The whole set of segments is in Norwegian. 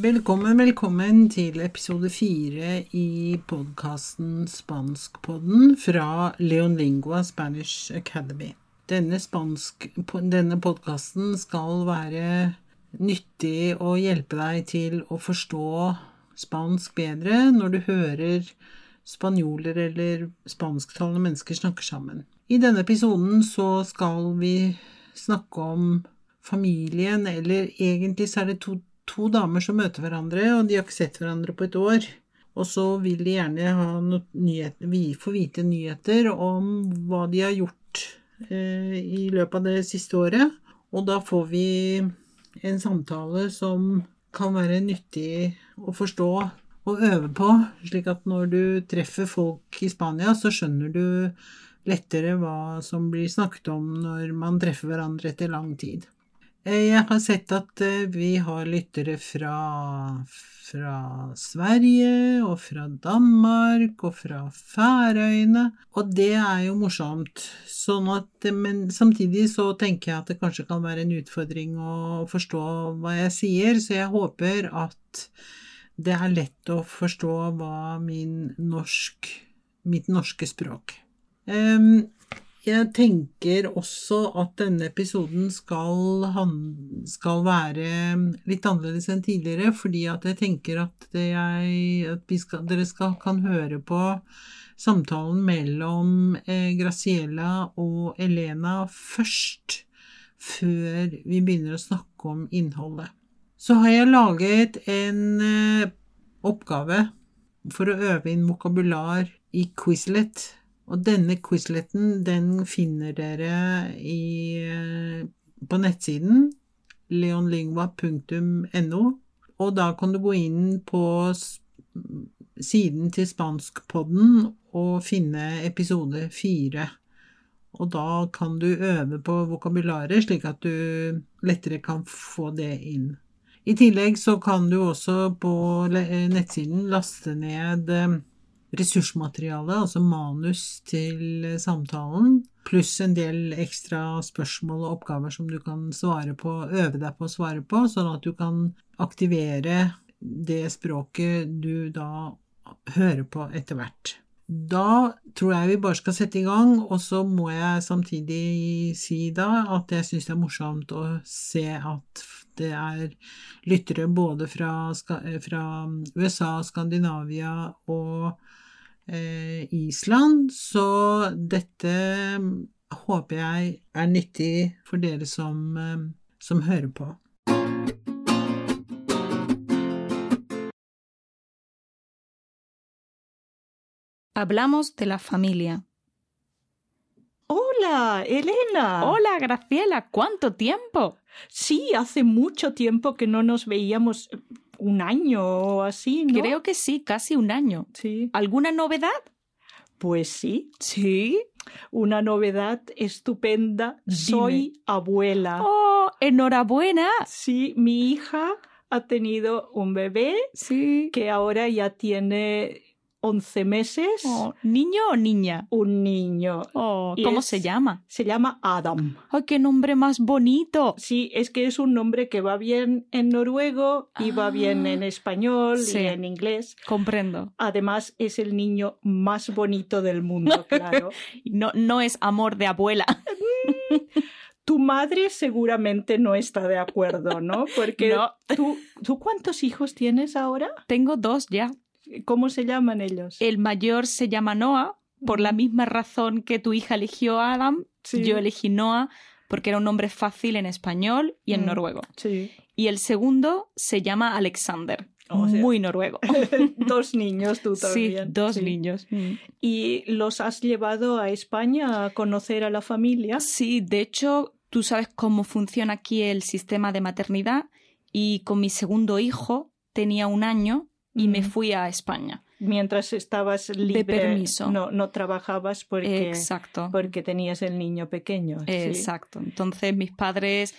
Velkommen, velkommen til episode fire i podkasten Spanskpodden fra Leonlingua Spanish Academy. Denne, denne podkasten skal være nyttig og hjelpe deg til å forstå spansk bedre når du hører spanjoler eller spansktalende mennesker snakke sammen. I denne episoden så skal vi snakke om familien, eller egentlig så er det to to damer som møter hverandre, og de har ikke sett hverandre på et år. Og så vil de gjerne ha vi få vite nyheter om hva de har gjort eh, i løpet av det siste året. Og da får vi en samtale som kan være nyttig å forstå og øve på, slik at når du treffer folk i Spania, så skjønner du lettere hva som blir snakket om når man treffer hverandre etter lang tid. Eh, jeg har sett at eh, vi har lyttere fra, fra Sverige og fra Danmark og fra Færøyene, og det er jo morsomt. Sånn at, eh, men samtidig så tenker jeg at det kanskje kan være en utfordring å forstå hva jeg sier, så jeg håper at det er lett å forstå hva min norsk, mitt norske språk. Um, jeg tenker også at denne episoden skal, skal, være litt annerledes enn tidligere, fordi at jeg tenker at, jeg, at skal, dere skal, kan høre på samtalen mellom eh, Graciela og Elena først, før vi begynner å snakke om innholdet. Så har jeg laget en eh, oppgave for å øve inn vokabular i Quizlet og denne Quizleten, den finner dere i, eh, på nettsiden leonlingua.no, og da kan du gå inn på siden til Spanskpodden og finne episode fire. Og da kan du øve på vokabularet, slik at du lettere kan få det inn. I tillegg så kan du også på nettsiden laste ned eh, ressursmateriale, altså manus til samtalen, pluss en del ekstra spørsmål og oppgaver som du kan svare på, øve deg på å svare på, sånn at du kan aktivere det språket du da hører på etter hvert. Da tror jeg vi bare skal sette i gang, og så må jeg samtidig si da at jeg syns det er morsomt å se at det er lyttere både fra, fra USA, Skandinavia og Island, så dette håper jeg er nyttig for dere som, eh, som hører på. Hablamos de la familia. Hola, Elena. Hola, Graciela. ¿Cuánto tiempo? Sí, hace mucho tiempo que no nos veíamos un año o así, ¿no? Creo que sí, casi un año. Sí. ¿Alguna novedad? Pues sí. Sí. Una novedad estupenda. Soy abuela. ¡Oh! ¡Enhorabuena! Sí, mi hija ha tenido un bebé. Sí. Que ahora ya tiene 11 meses. Oh, ¿Niño o niña? Un niño. Oh, ¿Cómo se llama? Se llama Adam. ¡Ay, qué nombre más bonito! Sí, es que es un nombre que va bien en noruego y va bien en español sí. y en inglés. Comprendo. Además, es el niño más bonito del mundo, claro. no, no es amor de abuela. tu madre seguramente no está de acuerdo, ¿no? Porque no. ¿tú, ¿tú cuántos hijos tienes ahora? Tengo dos ya. ¿Cómo se llaman ellos? El mayor se llama Noah, por la misma razón que tu hija eligió a Adam. Sí. Yo elegí Noah porque era un nombre fácil en español y en Mm. noruego. Sí. Y el segundo se llama Alexander. O sea- Muy noruego. dos niños tú Sí, también. dos Sí. niños. Mm. ¿Y los has llevado a España a conocer a la familia? Sí, de hecho, tú sabes cómo funciona aquí el sistema de maternidad y con mi segundo hijo tenía un año y me fui a España. Mientras estabas libre, permiso. No, no trabajabas porque, Exacto. porque tenías el niño pequeño. sí. Exacto. Entonces mis padres,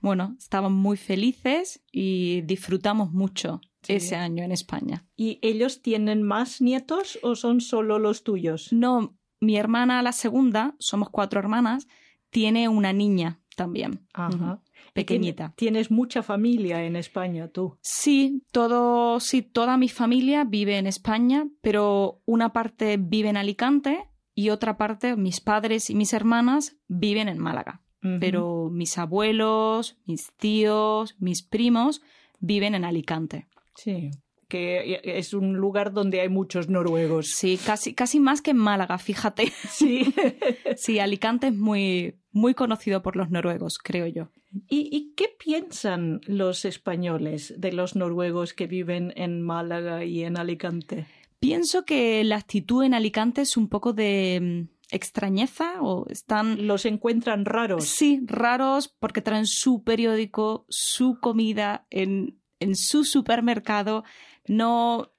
bueno, estaban muy felices y disfrutamos mucho ese año en España. ¿Y ellos tienen más nietos o son solo los tuyos? No, mi hermana, la segunda, somos cuatro hermanas, tiene una niña también. Ajá. Pequeñita. Tienes mucha familia en España, tú. Sí, todo, sí, toda mi familia vive en España, pero una parte vive en Alicante y otra parte, mis padres y mis hermanas, viven en Málaga. Pero mis abuelos, mis tíos, mis primos viven en Alicante. Sí. Que es un lugar donde hay muchos noruegos. Sí, casi, casi más que en Málaga, fíjate. Sí. Sí, Alicante es muy, muy conocido por los noruegos, creo yo. ¿Y, y qué piensan los españoles de los noruegos que viven en Málaga y en Alicante? Pienso que la actitud en Alicante es un poco de mm, extrañeza o están ¿Los encuentran raros? Sí, raros porque traen su periódico, su comida en, en su supermercado. No,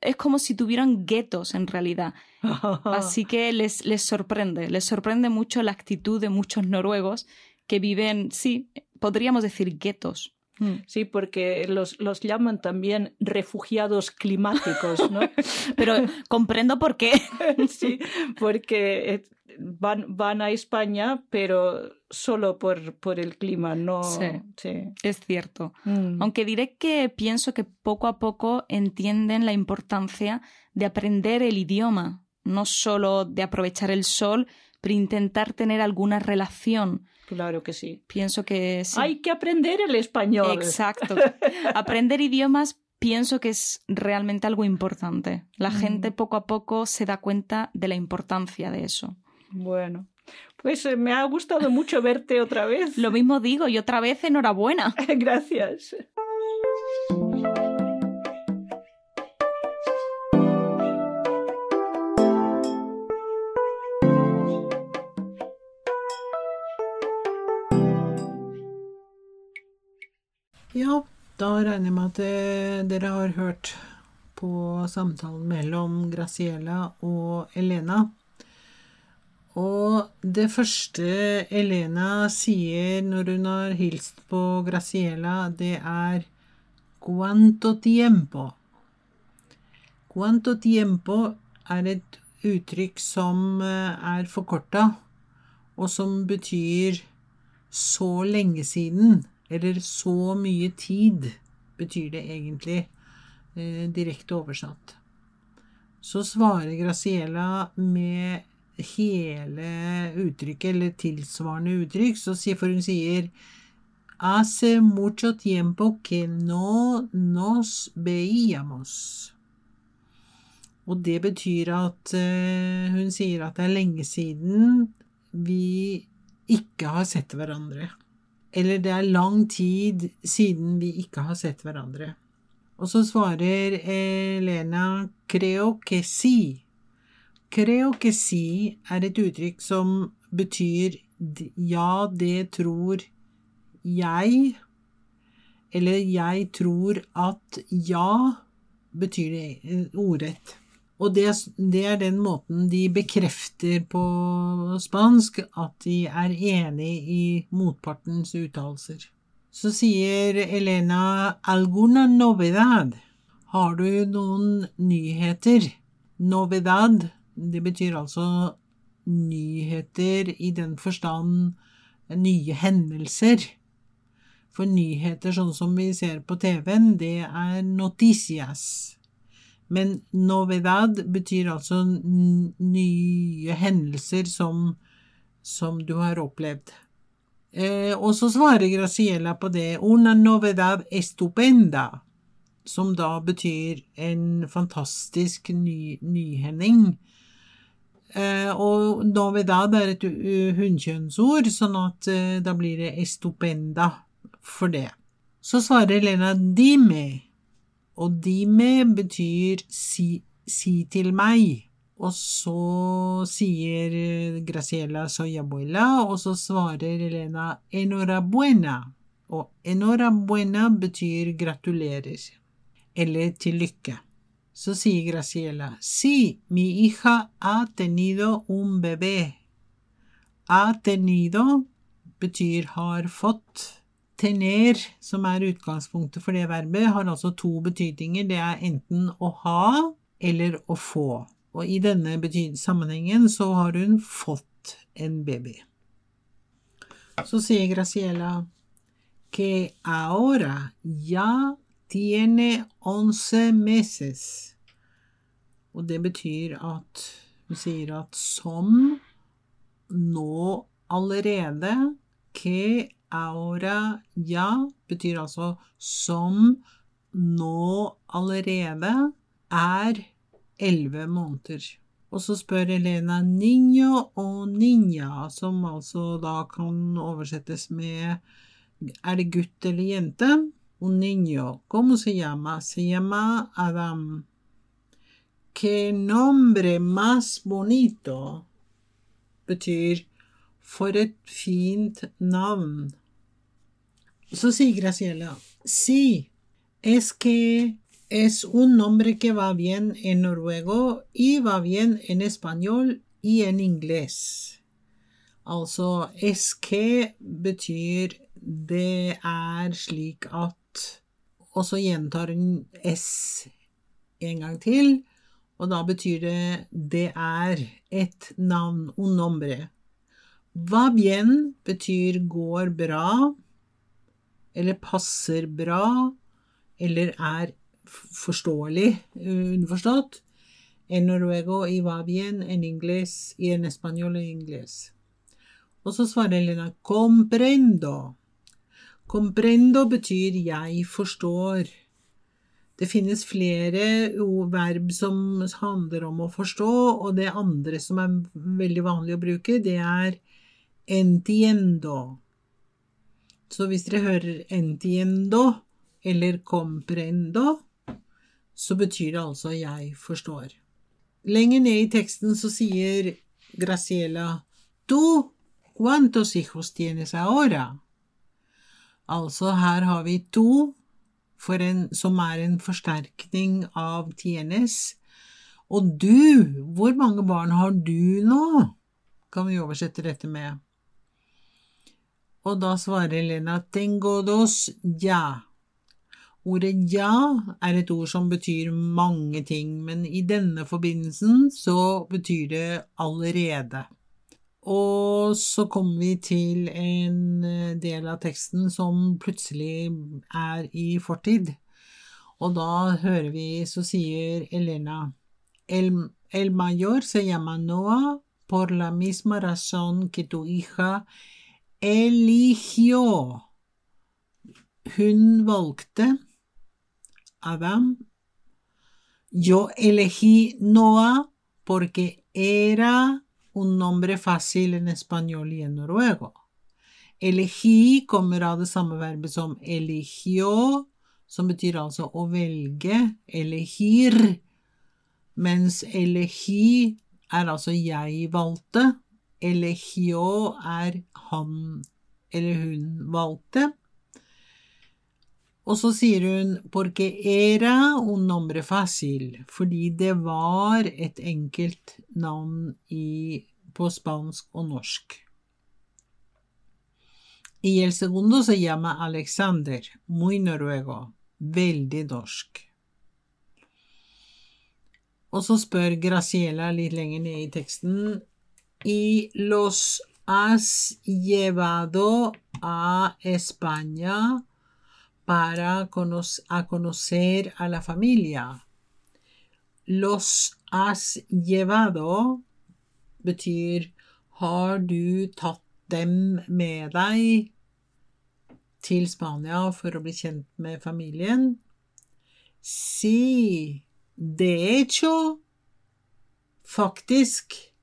es como si tuvieran guetos en realidad. Así que les, les sorprende, les sorprende mucho la actitud de muchos noruegos que viven, sí, podríamos decir guetos. Mm. Sí, porque los, los llaman también refugiados climáticos, ¿no? Pero comprendo por qué. sí, porque eh, van, van a España, pero solo por, por el clima, no. Sí. sí. Es cierto. Mm. Aunque diré que pienso que poco a poco entienden la importancia de aprender el idioma, no solo de aprovechar el sol, pero intentar tener alguna relación. Claro que sí. Pienso que sí. Hay que aprender el español. Exacto. Aprender idiomas pienso que es realmente algo importante. La Mm. gente poco a poco se da cuenta de la importancia de eso. Bueno, pues eh, me ha gustado mucho verte otra vez. Lo mismo digo, y otra vez enhorabuena. Gracias. Da regner jeg med at eh, dere har hørt på samtalen mellom Graciela og Elena. Og det første Elena sier når hun har hilst på Graciela, det er Cuanto tiempo. Cuanto tiempo er et uttrykk som eh, er forkorta, og som betyr så lenge siden, eller så mye tid, betyr det egentlig, eh, direkte oversatt. Så svarer Graciela med hele uttrykket, eller tilsvarende uttrykk, så for hun sier Hace mucho tiempo que no nos veíamos. Og det betyr at eh, hun sier at det er lenge siden vi ikke har sett hverandre. Eller det er lang tid siden vi ikke har sett hverandre. Og så svarer Elena creo que si. Creo que si er et uttrykk som betyr ja, det tror jeg. Eller jeg tror at ja, betyr det eh, ordrett. Og det, det er den måten de bekrefter på spansk at de er enig i motpartens uttalelser. Så sier Elena 'alguna novedad'. Har du noen nyheter? Novedad, det betyr altså nyheter i den forstand nye hendelser. For nyheter sånn som vi ser på TV-en, det er noticias. Men novedad betyr altså nye hendelser som, som du har opplevd. Eh, og så svarer Graciela på det una novedad estupenda, som da betyr en fantastisk ny, nyhending. Eh, og novedad er et hunnkjønnsord, sånn at eh, da blir det estupenda for det. Så svarer Lena dime, og dime betyr si, si til meg. Og så sier eh, Graciela soy abuela, og så svarer Elena enhorabuena. Og enhorabuena betyr gratulerer, eller til lykke. Så sier Graciela, sí, mi hija ha tenido un bebé. Ha tenido betyr har fått, tener, som er utgangspunktet for det verbet, har altså to betydninger. Det er enten å ha eller å få. Og i denne sammenhengen så har hun fått en baby. Så sier Graciela que ahora ya tiene once meses. Og det betyr at hun sier at som nå allerede que ahora ya betyr altså som nå allerede er elleve måneder. Og så spør Elena niño og niña, som altså da kan oversettes med er det gutt eller jente? Un niño, ¿cómo se llama? Se llama Adam. Que nombre más bonito betyr for et fint navn. Så sier Graciela, si, es que es un nombre que va bien en noruego y va bien en español y en inglés. Altså, es que betyr det er slik at Og så gjentar hun S en gang til, og da betyr det det er et navn, un nombre. Va bien betyr går bra, eller passer bra, eller er forståelig, underforstått. En noruego i va bien en inglés i en español en inglés. Og så svarer Elena comprendo. Comprendo betyr jeg forstår. Det finnes flere verb som handler om å forstå, og det andre som er veldig vanlig å bruke, det er entiendo. Så hvis dere hører entiendo eller comprendo, så betyr det altså jeg forstår. Lenger ned i teksten så sier Graciela «Du, cuantos hijos tienes ahora?» Altså, her har vi to, en, som er en forsterkning av tienes. Og du, hvor mange barn har du nå? Kan vi oversette dette med. Og da svarer Lena tengo dos ya. Ordet ja er et ord som betyr mange ting, men i denne forbindelsen så betyr det allerede. Og så kommer vi til en eh, del av teksten som plutselig er i fortid. Og da hører vi, så sier Elena El, el mayor se llama Noah por la misma razón que tu hija eligió. Hun valgte Adam. Yo elegí Noah porque era un nombre fácil en español y en noruego. Elegí kommer av det samme verbet som eligio, som betyr altså å velge, elegir, mens elegi er altså jeg valgte, elegio er han eller hun valgte. Og så sier hun 'porque era un nombre fácil', fordi det var et enkelt navn i, på spansk og norsk. I el segundo se llama Alexander, muy noruego, veldig norsk. Og så spør Graciela litt lenger ned i teksten Y los has llevado a España para a conocer a la familia. Los has llevado betyr har du tatt dem med deg til Spania for å bli kjent med familien? Si, de hecho, faktisk.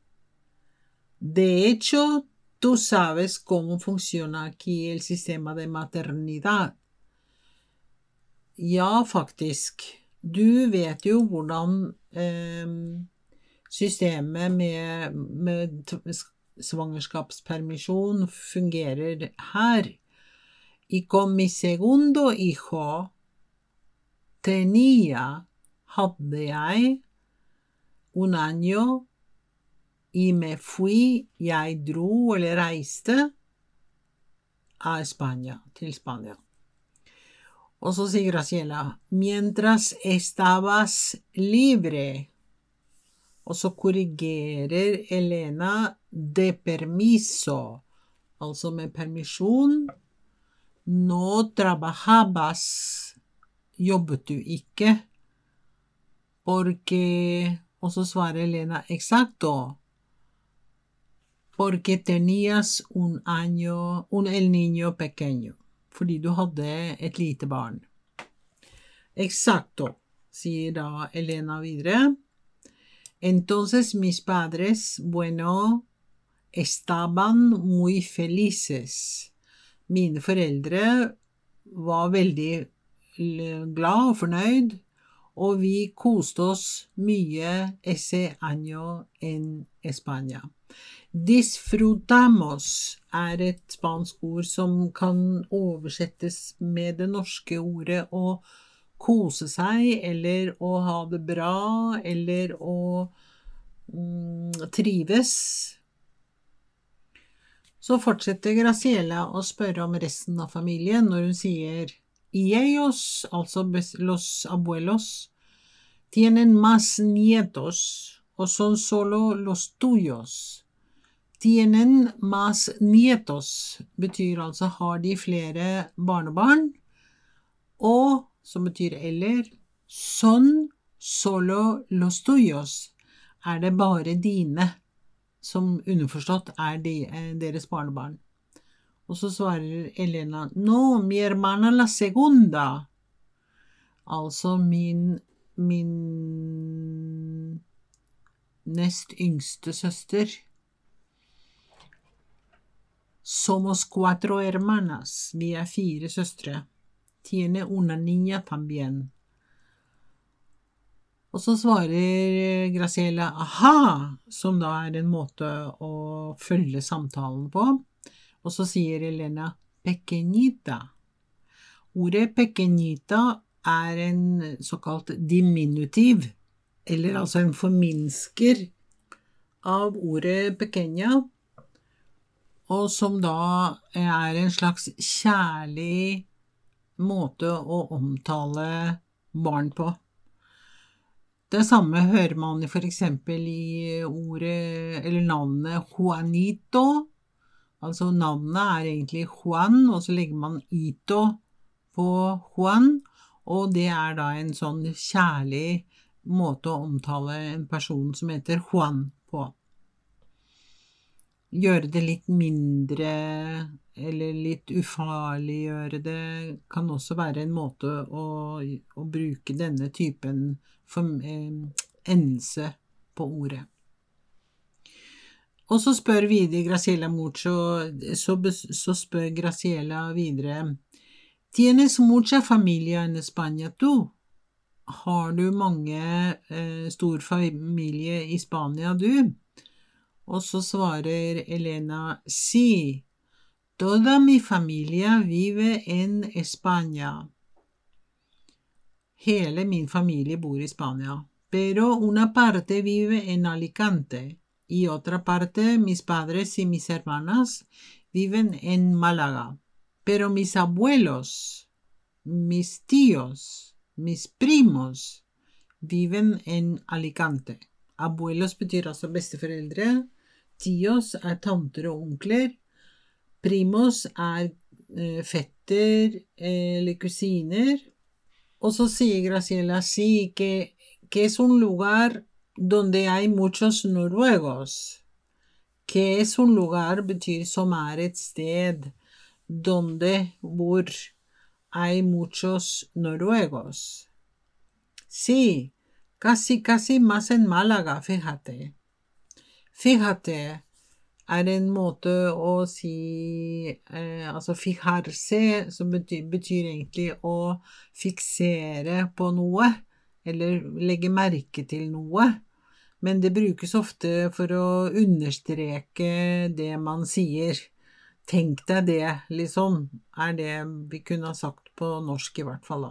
De hecho, tú sabes cómo funciona aquí el sistema de maternidad. Ja, faktisk. Du vet jo hvordan eh, systemet med, med svangerskapspermisjon fungerer her. Y con mi segundo hijo tenía, hadde jeg, un año, y me fui, jeg dro eller reiste, a España, til Spania. Og så sier Graciela mientras estabas libre. Og så korrigerer Elena de permiso, altså med permisjon. No trabajabas, jobbet du ikke. Porque Og så svarer Elena exacto. Porque tenías un año, un el niño pequeño. Fordi du hadde et barn. Exacto, sier da Elena videre. Entonces mis padres, bueno, estaban muy felices. Mine foreldre var veldig glad og fornøyd, og vi koste oss mye ese año en España. Disfrutamos er et spansk ord som kan oversettes med det norske ordet å kose seg, eller å ha det bra, eller å mm, trives. Så fortsetter Graciela å spørre om resten av familien når hun sier y ellos, altså los abuelos, tienen más nietos, o son solo los tuyos. Tienen más nietos betyr altså har de flere barnebarn, og som betyr eller, son solo los tuyos er det bare dine, som underforstått er de, deres barnebarn. Og så svarer Elena no, mi hermana la segunda. Altså min, min nest yngste søster. Somos cuatro hermanas. Vi er fire søstre. Tiene una niña también. Og så svarer Graciela aha, som da er en måte å følge samtalen på. Og så sier Elena pequeñita. Ordet pequeñita er en såkalt diminutiv, eller altså en forminsker av ordet pequeña, og som da er en slags kjærlig måte å omtale barn på. Det samme hører man eksempel i ordet, eller navnet Juanito. Altså navnet er egentlig Juan, og så legger man ito på Juan, og det er da en sånn kjærlig måte å omtale en person som heter Juan på gjøre det litt mindre eller litt ufarliggjøre det kan også være en måte å, å bruke denne typen eh, endelse på ordet. Og så spør videre Graciela Mucho, så, så spør Graciela videre Tienes mucha familia en España, tú? Har du mange eh, stor familie i Spania, du? Og så svarer Elena sí, toda mi familia vive en España. Hele min familie bor i Spania, pero una parte vive en Alicante y otra parte mis padres y mis hermanas viven en Málaga. Pero mis abuelos, mis tíos, mis primos viven en Alicante. Abuelos betyr altså besteforeldre. Tios er tanter og onkler. Primos er eh, fetter eller kusiner. Og så Graciela sí que es un lugar donde hay muchos noruegos. Que es un lugar betyr som er donde hay muchos noruegos. Sí, casi, casi más en Málaga, fíjate. Fíjate er en måte å si eh, Altså fijarse, som betyr, betyr, egentlig å fiksere på eller legge merke til noe. Men det brukes ofte for å understreke det man sier. Tenk deg det, liksom, er det vi kunne ha sagt på norsk, i hvert fall.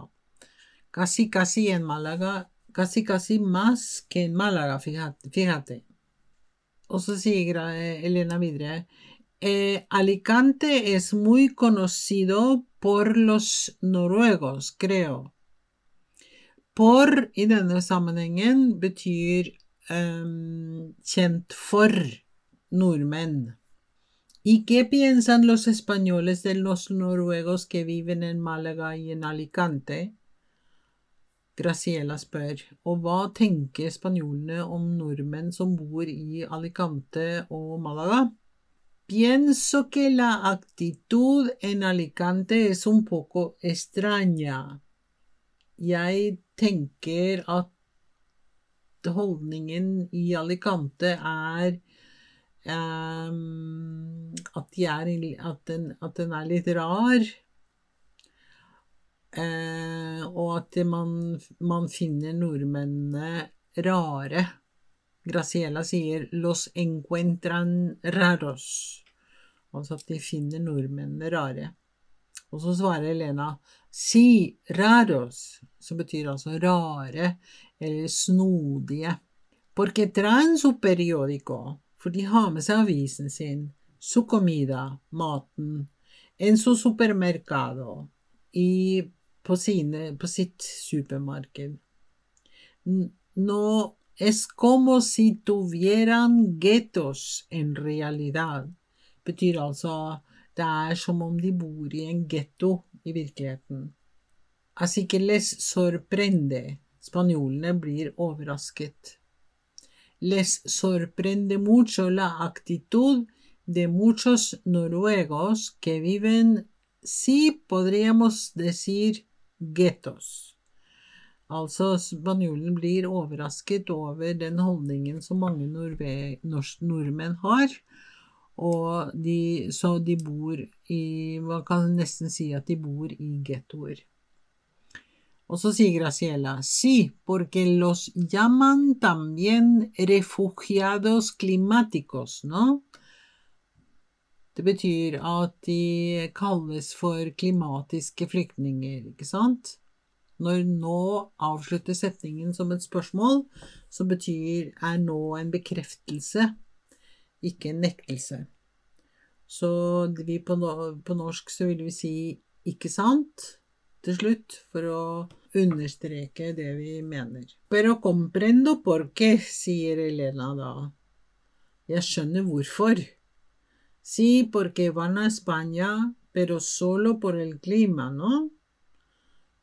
Kasi casi en Malaga, kasi kasi mas que en Malaga, fíjate. Og så sier Elena videre eh, Alicante es muy conocido por los noruegos, creo. Por i denne sammenhengen betyr um, kjent for nordmenn. ¿Y qué piensan los españoles de los noruegos que viven en Málaga y en Alicante? Graciela spør, og hva tenker spanjolene om nordmenn som bor i Alicante og Málaga? Pienso que la actitud en Alicante es un poco extraña. Jeg tenker at holdningen i Alicante er um, at, de er, at, den, at den er litt rar. Uh, og at man, man, finner nordmennene rare. Graciela sier 'los encuentran raros'. Altså at de finner nordmennene rare. Og så svarer Elena 'si raros', som betyr altså rare eller snodige. Porque traen su periodico, for de har med seg avisen sin, su comida, maten, en su supermercado, i på, sine, på sitt supermarked. No es como si tuvieran guetos en realidad. Betyr altså det er som om de bor i en getto i virkeligheten. Así que les sorprende. Spanjolene blir overrasket. Les sorprende mucho la actitud de muchos noruegos que viven, sí podríamos decir, gettos. Altså, spanjolen blir overrasket over den holdningen som mange nordmenn har. Og de, så de bor i Man kan nesten si at de bor i gettoer. Og så sier Graciela, sí, porque los llaman también refugiados climáticos, ¿no? Det betyr at de kalles for klimatiske flyktninger, ikke sant? Når nå avslutter setningen som et spørsmål, så betyr er nå en bekreftelse, ikke en nektelse. Så vi på, på norsk så vil vi si 'ikke sant' til slutt, for å understreke det vi mener. Pero comprendo por qué, sier Elena da. Jeg skjønner hvorfor. Si porque van a España, pero solo por el clima, ¿no?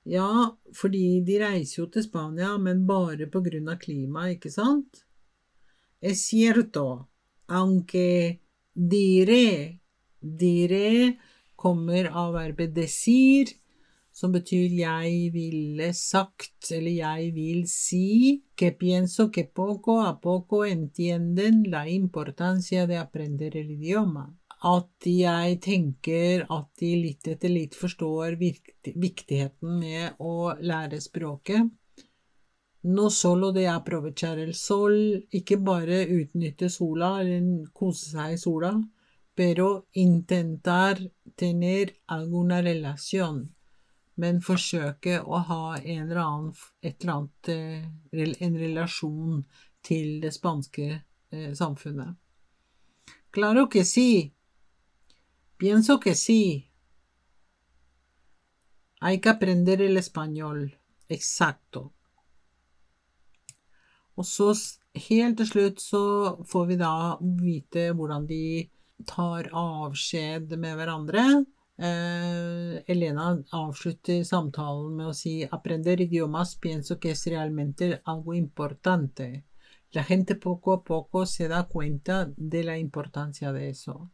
Ja, fordi de reiser jo til Spania, men bare på grunn av klimaet, ikke sant? Es cierto, aunque dire Dire kommer av verbet desir, som betyr jeg ville sagt, eller jeg vil si, que pienso que poco a poco entienden la importancia de aprender el idioma. At jeg tenker at de litt etter litt forstår viktigheten med å lære språket. No solo de aprovechar el sol, ikke bare utnytte sola eller kose seg i sola, pero intentar tener alguna relación men forsøke å ha en eller annen, eller annet, eh, en relasjon til det spanske eh, samfunnet. Claro que sí. Pienso que sí. Hay que aprender el español. Exacto. Og så helt til slutt så får vi da vite hvordan de tar avskjed med hverandre. Eh, Elena avslutter samtalen med å si «Aprender idiomas pienso que es realmente algo importante. La gente poco a poco se da cuenta de la importancia de eso».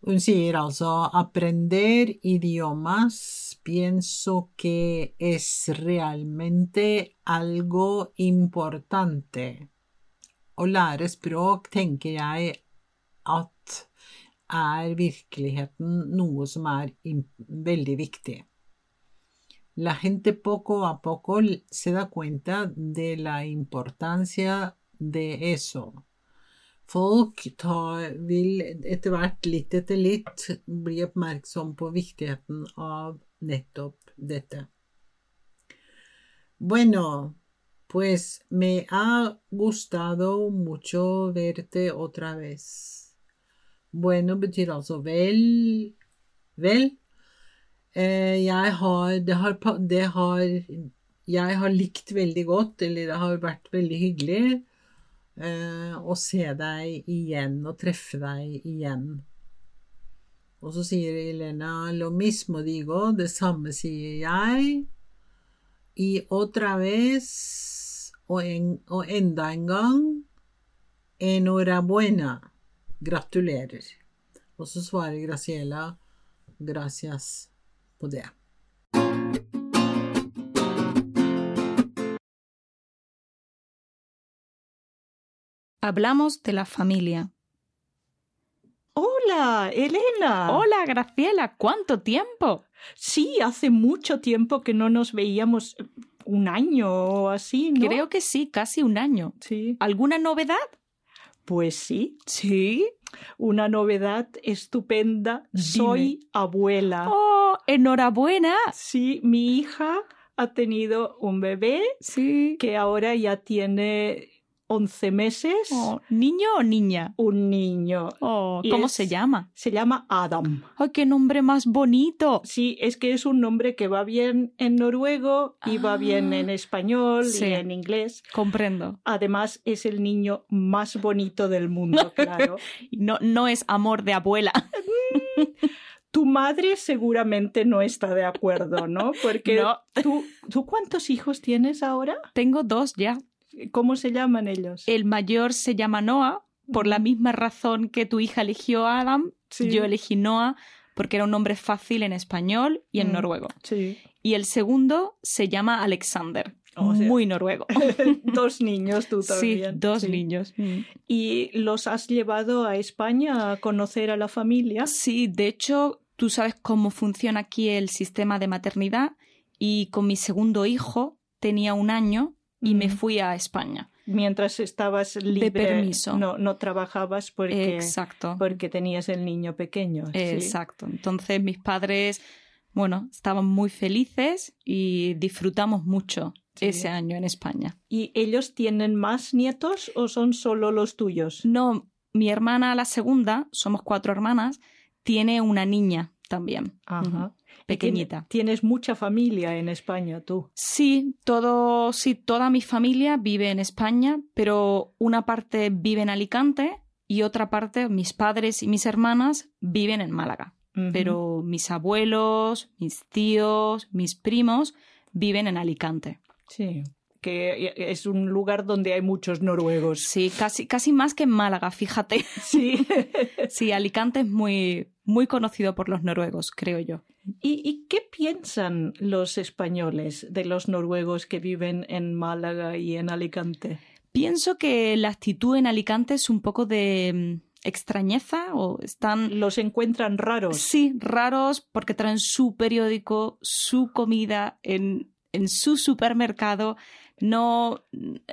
Hun sier altså «Aprender idiomas pienso que es realmente algo importante». Å lære språk tenker jeg at er virkeligheten noe som er veldig. La gente poco a poco se da cuenta de la importancia de eso. Folk tar, vil etter hvert, litt etter litt, bli oppmerksom på viktigheten av nettopp dette. Bueno, pues me ha gustado mucho verte otra vez. Bueno betyr altså vel. Vel. Eh, jeg har det, har det har Jeg har likt veldig godt, eller det har vært veldig hyggelig eh, å se deg igjen og treffe deg igjen. Og så sier Elena lo mismo digo, det samme sier jeg. Y otra vez, og, en, og enda en gang, enhorabuena. Gratulerer. Og så svarer Graciela gracias på det. Hablamos de la familia. Hola, Elena. Hola, Graciela, ¿cuánto tiempo? Sí, hace mucho tiempo que no nos veíamos. Un año o así, ¿no? Creo que sí, casi un año. Sí. ¿Alguna novedad? Pues sí. Sí. Una novedad estupenda. Soy abuela. ¡Oh, enhorabuena! Sí, mi hija ha tenido un bebé Sí. que ahora ya tiene 11 meses. Oh, ¿Niño o niña? Un niño. Oh, ¿Cómo es- se llama? Se llama Adam. ¡Ay, qué nombre más bonito! Sí, es que es un nombre que va bien en noruego y va bien Ah. en español Sí. y en inglés. Comprendo. Además, es el niño más bonito del mundo, claro. No, no es amor de abuela. Tu madre seguramente no está de acuerdo, ¿no? Porque No. ¿tú, ¿tú cuántos hijos tienes ahora? Tengo dos ya. ¿Cómo se llaman ellos? El mayor se llama Noah, por la misma razón que tu hija eligió a Adam. Sí. Yo elegí Noah porque era un nombre fácil en español y en Mm. noruego. Sí. Y el segundo se llama Alexander. O sea- Muy noruego. dos niños tú Sí, también. dos Sí. niños. Mm. ¿Y los has llevado a España a conocer a la familia? Sí, de hecho, tú sabes cómo funciona aquí el sistema de maternidad y con mi segundo hijo tenía un año y me fui a España. Mientras estabas libre, permiso. No, no trabajabas porque, Exacto. porque tenías el niño pequeño. sí. Exacto. Entonces mis padres, bueno, estaban muy felices y disfrutamos mucho Sí. ese año en España. ¿Y ellos tienen más nietos o son solo los tuyos? No, mi hermana, la segunda, somos cuatro hermanas, tiene una niña también. Ajá. Pequeñita. Tienes mucha familia en España, tú. Sí, todo, sí, toda mi familia vive en España, pero una parte vive en Alicante y otra parte, mis padres y mis hermanas, viven en Málaga. Pero mis abuelos, mis tíos, mis primos viven en Alicante. Sí, que es un lugar donde hay muchos noruegos. Sí, casi, casi más que en Málaga, fíjate. Sí. Sí, Alicante es muy, muy conocido por los noruegos, creo yo. ¿Y, y qué piensan los españoles de los noruegos que viven en Málaga y en Alicante? Pienso que la actitud en Alicante es un poco de mm, extrañeza o están ¿Los encuentran raros? Sí, raros porque traen su periódico, su comida en, en su supermercado. No,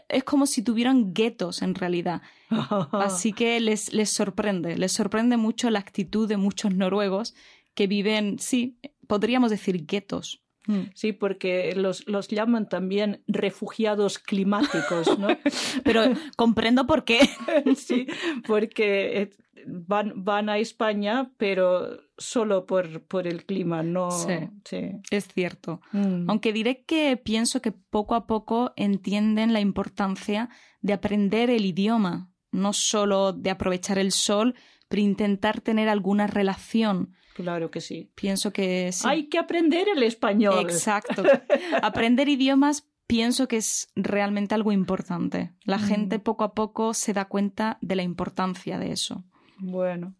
es como si tuvieran guetos en realidad. Así que les, les sorprende, les sorprende mucho la actitud de muchos noruegos que viven, sí, podríamos decir guetos. Mm. Sí, porque los, los llaman también refugiados climáticos, ¿no? Pero comprendo por qué. sí, porque eh, van, van a España, pero solo por, por el clima, no. Sí. sí. Es cierto. Mm. Aunque diré que pienso que poco a poco entienden la importancia de aprender el idioma, no solo de aprovechar el sol, pero intentar tener alguna relación. Claro que sí. Pienso que sí. Hay que aprender el español. Exacto. Aprender idiomas pienso que es realmente algo importante. La Mm. gente poco a poco se da cuenta de la importancia de eso. Bueno,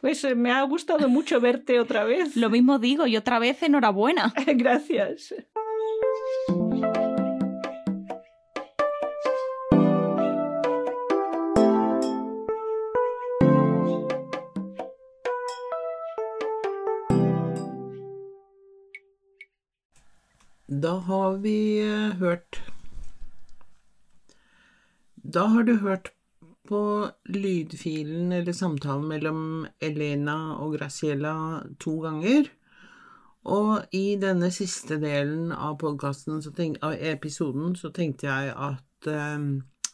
pues eh, me ha gustado mucho verte otra vez. Lo mismo digo y otra vez enhorabuena. Gracias. Da har vi eh, hørt Da har du hørt på lydfilen eller samtalen mellom Elena og Graciela to ganger. Og i denne siste delen av podkasten, av episoden, så tenkte jeg at eh,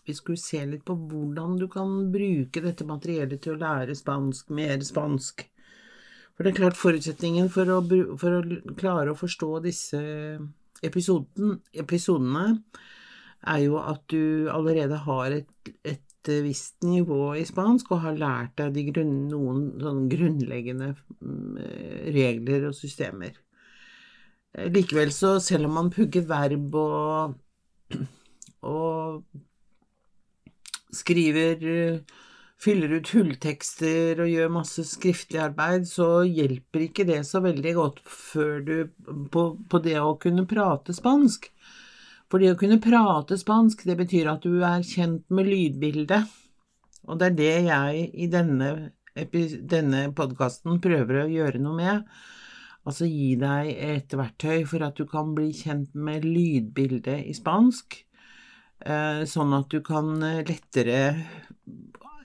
vi skulle se litt på hvordan du kan bruke dette materiellet til å lære spansk, mer spansk. For det er klart forutsetningen for å, for å klare å forstå disse episoden, episodene, er jo at du allerede har et, et visst nivå i spansk og har lært deg grunn, noen sånn grunnleggende mm, regler og systemer. Likevel så, selv om man pugger verb og, og skriver fyller ut hulltekster og gjør masse skriftlig arbeid, så hjelper ikke det så veldig godt før du på, på, det å kunne prate spansk. For det å kunne prate spansk, det betyr at du er kjent med lydbildet. Og det er det jeg i denne, denne podkasten prøver å gjøre noe med. Altså gi deg et verktøy for at du kan bli kjent med lydbildet i spansk, eh, sånn at du kan lettere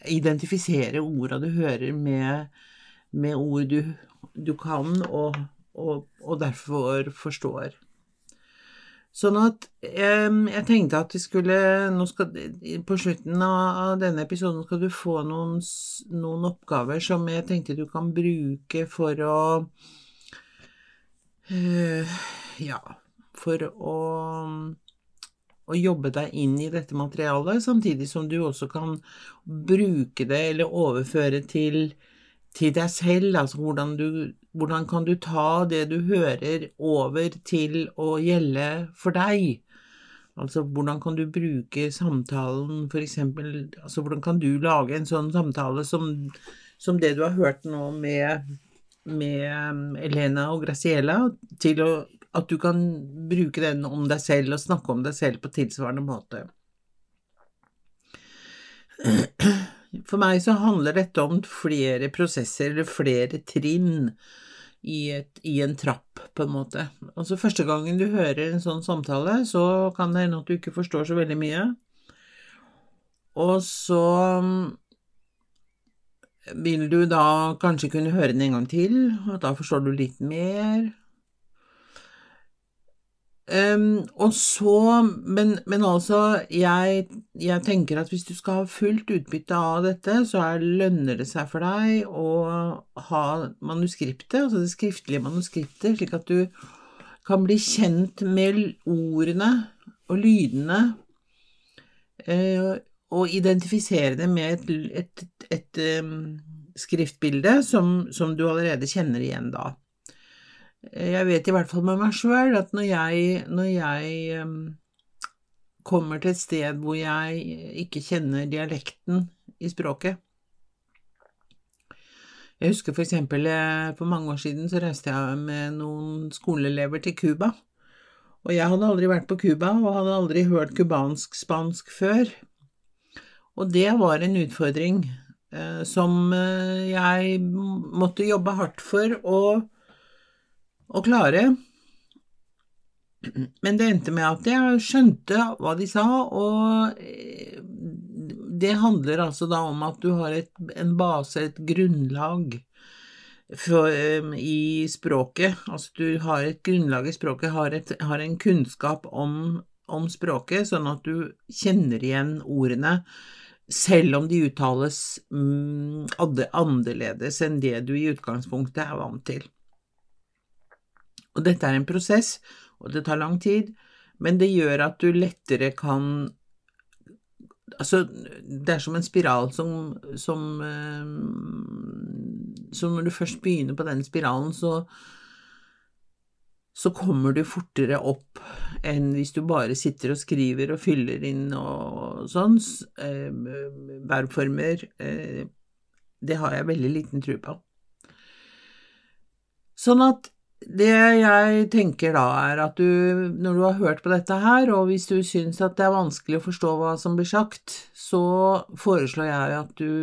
identifisere orda du hører med, med ord du, du kan og, og, og, derfor forstår. Sånn at eh, jeg tenkte at vi skulle skal, På slutten av denne episoden skal du få noen, noen oppgaver som jeg tenkte du kan bruke for å øh, Ja, for å å jobbe deg inn i dette materialet, samtidig som du også kan bruke det eller overføre til, til deg selv. Altså hvordan, du, hvordan kan du ta det du hører, over til å gjelde for deg? Altså hvordan kan du bruke samtalen, for eksempel Altså hvordan kan du lage en sånn samtale som, som det du har hørt nå med, med Elena og Graciela, til å at du kan bruke den om deg selv og snakke om deg selv på tilsvarende måte. For meg så handler dette om flere prosesser, eller flere trinn, i, et, i, en trapp, på en måte. Altså Første gangen du hører en sånn samtale, så kan det hende at du ikke forstår så veldig mye. Og så mm, vil du da kanskje kunne høre den en gang til, og da forstår du litt mer. Um, og så, men, men altså, jeg, jeg, tenker at hvis du skal ha fullt utbytte av dette, så er, lønner det seg for deg å ha manuskriptet, altså det skriftlige manuskriptet, slik at du kan bli kjent med ordene og lydene, uh, og identifisere det med et, et, et, et um, skriftbilde som, som du allerede kjenner igjen da. Jeg vet i hvert fall med meg sjøl at når jeg, når jeg kommer til et sted hvor jeg ikke kjenner dialekten i språket Jeg husker for eksempel eh, for mange år siden så reiste jeg med noen skoleelever til Cuba. Og jeg hadde aldri vært på Cuba og hadde aldri hørt cubansk-spansk før. Og det var en utfordring eh, som eh, jeg måtte jobbe hardt for å å klare. Men det endte med at jeg skjønte hva de sa, og eh, det handler altså da om at du har et, en base, et grunnlag for, um, i språket. Altså du har et grunnlag i språket, har, et, har en kunnskap om, om, språket, sånn at du kjenner igjen ordene, selv om de uttales mm, annerledes enn det du i utgangspunktet er vant til. Og dette er en prosess, og det tar lang tid, men det gjør at du lettere kan Altså, det er som en spiral som, som, eh, som når du først begynner på den spiralen, så så kommer du fortere opp enn hvis du bare sitter og skriver og fyller inn og sånn. Eh, verbformer eh, Det har jeg veldig liten tro på. Sånn at det jeg tenker da, er at du, når du har hørt på dette her, og hvis du syns at det er vanskelig å forstå hva som blir sagt, så foreslår jeg at du,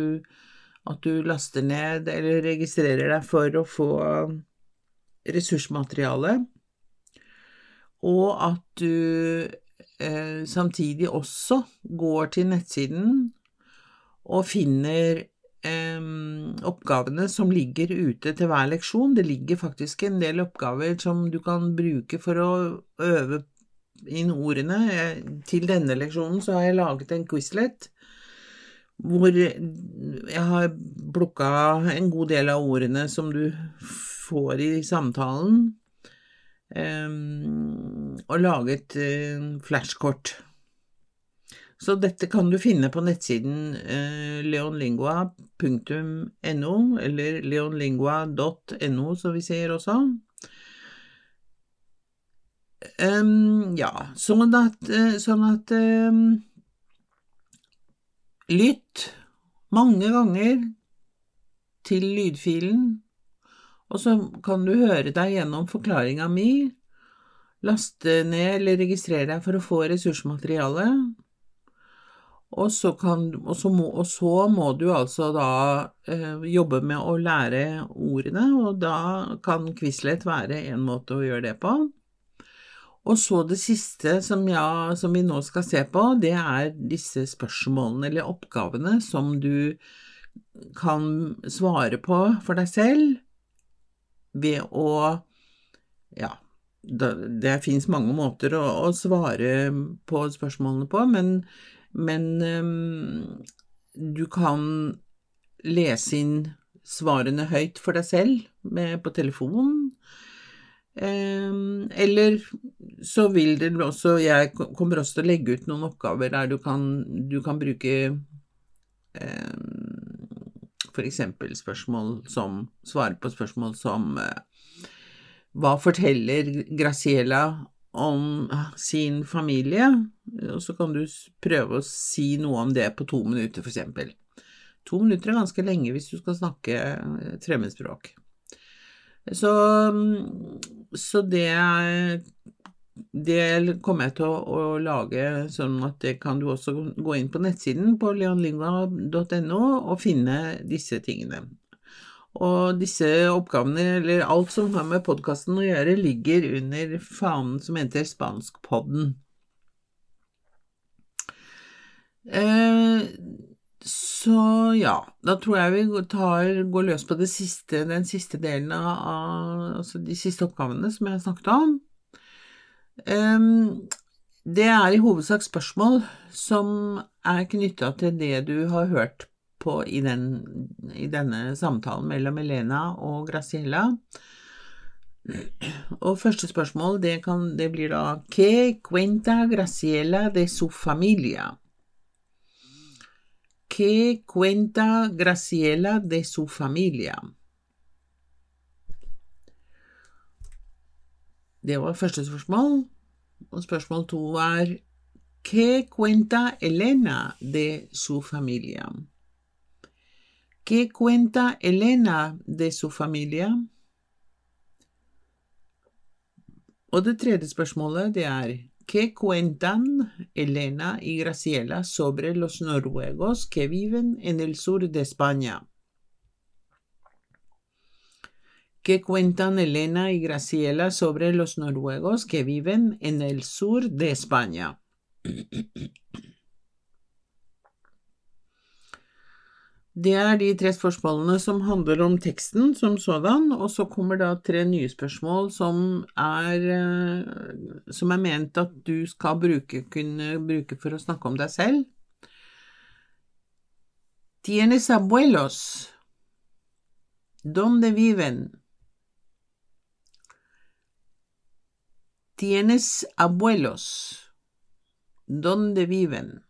at du laster ned eller registrerer deg for å få ressursmateriale, og at du eh, samtidig også går til nettsiden og finner oppgavene som ligger ute til hver leksjon. Det ligger faktisk en del oppgaver som du kan bruke for å øve inn ordene. Til denne leksjonen så har jeg laget en Quizlet hvor jeg har plukka en god del av ordene som du får i samtalen, um, og laget uh, flashkort. Så dette kan du finne på nettsiden uh, leonlingua.no, eller leonlingua.no, som vi sier også. Um, ja, sånn at, uh, sånn at um, Lytt mange ganger til lydfilen, og så kan du høre deg gjennom forklaringa mi, laste ned eller registrere deg for å få ressursmateriale, og så, kan, og så, må, og så må, du altså da eh, jobbe med å lære ordene, og da kan Quizlet være en måte å gjøre det på. Og så det siste som, ja, som, vi nå skal se på, det er disse spørsmålene eller oppgavene som du kan svare på for deg selv ved å Ja, det, det fins mange måter å, å, svare på spørsmålene på, men, men um, du kan lese inn svarene høyt for deg selv med, på telefonen. Um, eller så vil det også Jeg kommer også til å legge ut noen oppgaver der du kan, du kan bruke um, f.eks. spørsmål som Svare på spørsmål som eh, Hva forteller Graciela om sin familie? Og så kan du prøve å si noe om det på to minutter, f.eks. To minutter er ganske lenge hvis du skal snakke et fremmedspråk. Så, så det, det kommer jeg til å, å, lage sånn at det kan du også gå inn på nettsiden på leonlingua.no og finne disse tingene. Og disse oppgavene, eller alt som har med podkasten å gjøre, ligger under fanen som heter Spanskpodden. Eh, så ja, da tror jeg vi tar, går løs på siste, den siste delen av altså de siste oppgavene som jeg har snakket om. Det er i hovedsak spørsmål som er knytta til det du har hørt på i, den, i denne samtalen mellom Elena og Graciela. Og første spørsmål, det, kan, det blir da Que cuenta Graciela de su familia? ¿Qué cuenta Graciela de su familia? Det var første spørsmål. Og spørsmål to var ¿Qué cuenta Elena de su familia? ¿Qué cuenta Elena de su familia? Og det ¿Qué cuentan Elena y Graciela sobre los noruegos que viven en el sur de España? ¿Qué cuentan Elena y Graciela sobre los noruegos que viven en el sur de España? Det er de tre spørsmålene som handler om teksten som sådan, og så kommer da tre nye spørsmål som er, eh, som er ment at du skal bruke, kunne bruke for å snakke om deg selv. Tienes abuelos. Donde viven? Tienes abuelos. Donde viven?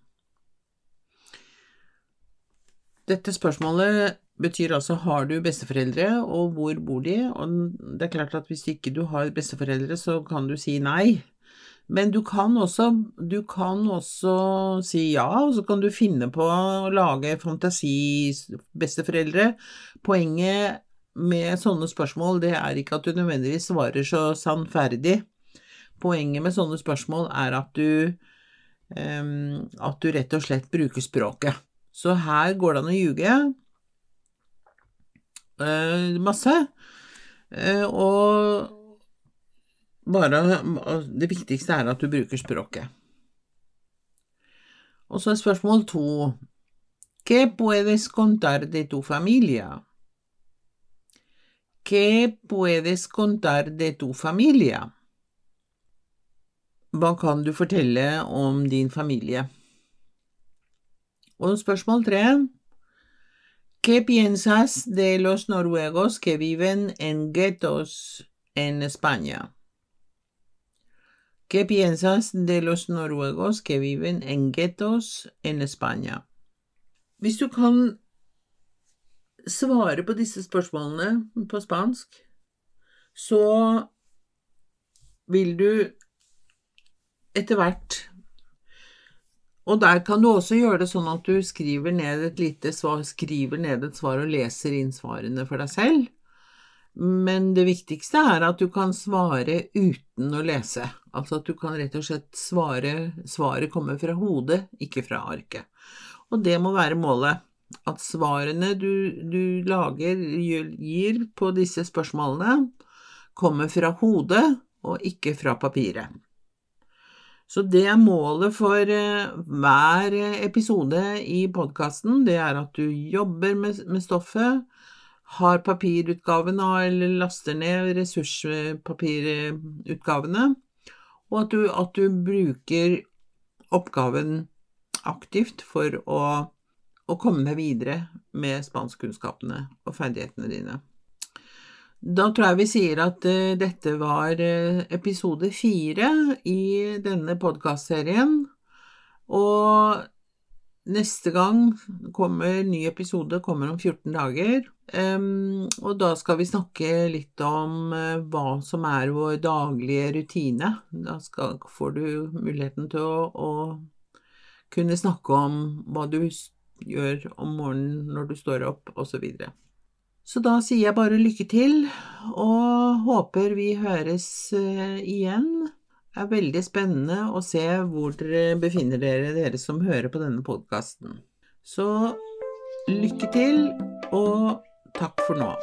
Dette spørsmålet betyr altså har du besteforeldre, og hvor bor de? Og det er klart at hvis ikke du har besteforeldre, så kan du si nei. Men du kan også, du kan også si ja, og så kan du finne på å lage fantasi-besteforeldre. Poenget med sånne spørsmål, det er ikke at du nødvendigvis svarer så sannferdig. Poenget med sånne spørsmål er at du, um, at du rett og slett bruker språket. Så her går det an å ljuge eh, masse. Eh, og bare Det viktigste er at du bruker språket. Og så er spørsmål to ¿Qué puedes contar de tu familia? ¿Qué puedes contar de tu familia? hva kan du fortelle om din familie? Og spørsmål tre ¿Qué piensas de los noruegos que viven en guetos en España? ¿Qué piensas de los noruegos que viven en guetos en España? Hvis du kan svare på disse spørsmålene på spansk, så vil du etter hvert Og der kan du også gjøre det sånn at du skriver ned et lite svar, skriver ned et svar og leser inn svarene for deg selv. Men det viktigste er at du kan svare uten å lese. Altså at du kan rett og slett svare Svaret kommer fra hodet, ikke fra arket. Og det må være målet. At svarene du, du lager, gir på disse spørsmålene, kommer fra hodet og ikke fra papiret. Så det er målet for eh, hver episode i podkasten. Det er at du jobber med, med stoffet, har papirutgavene eller laster ned ressurspapirutgavene, og at du, at du bruker oppgaven aktivt for å, å komme deg videre med spanskkunnskapene og ferdighetene dine. Da tror jeg vi sier at uh, dette var uh, episode fire i denne podkastserien. Og neste gang kommer ny episode kommer om 14 dager. Um, og da skal vi snakke litt om uh, hva som er vår daglige rutine. Da skal, får du muligheten til å, å kunne snakke om hva du gjør om morgenen når du står opp, osv. Så, da sier jeg bare lykke til, og håper vi høres eh, igjen. Det er veldig spennende å se hvor dere befinner dere, dere som hører på denne podkasten. Så lykke til, og takk for nå.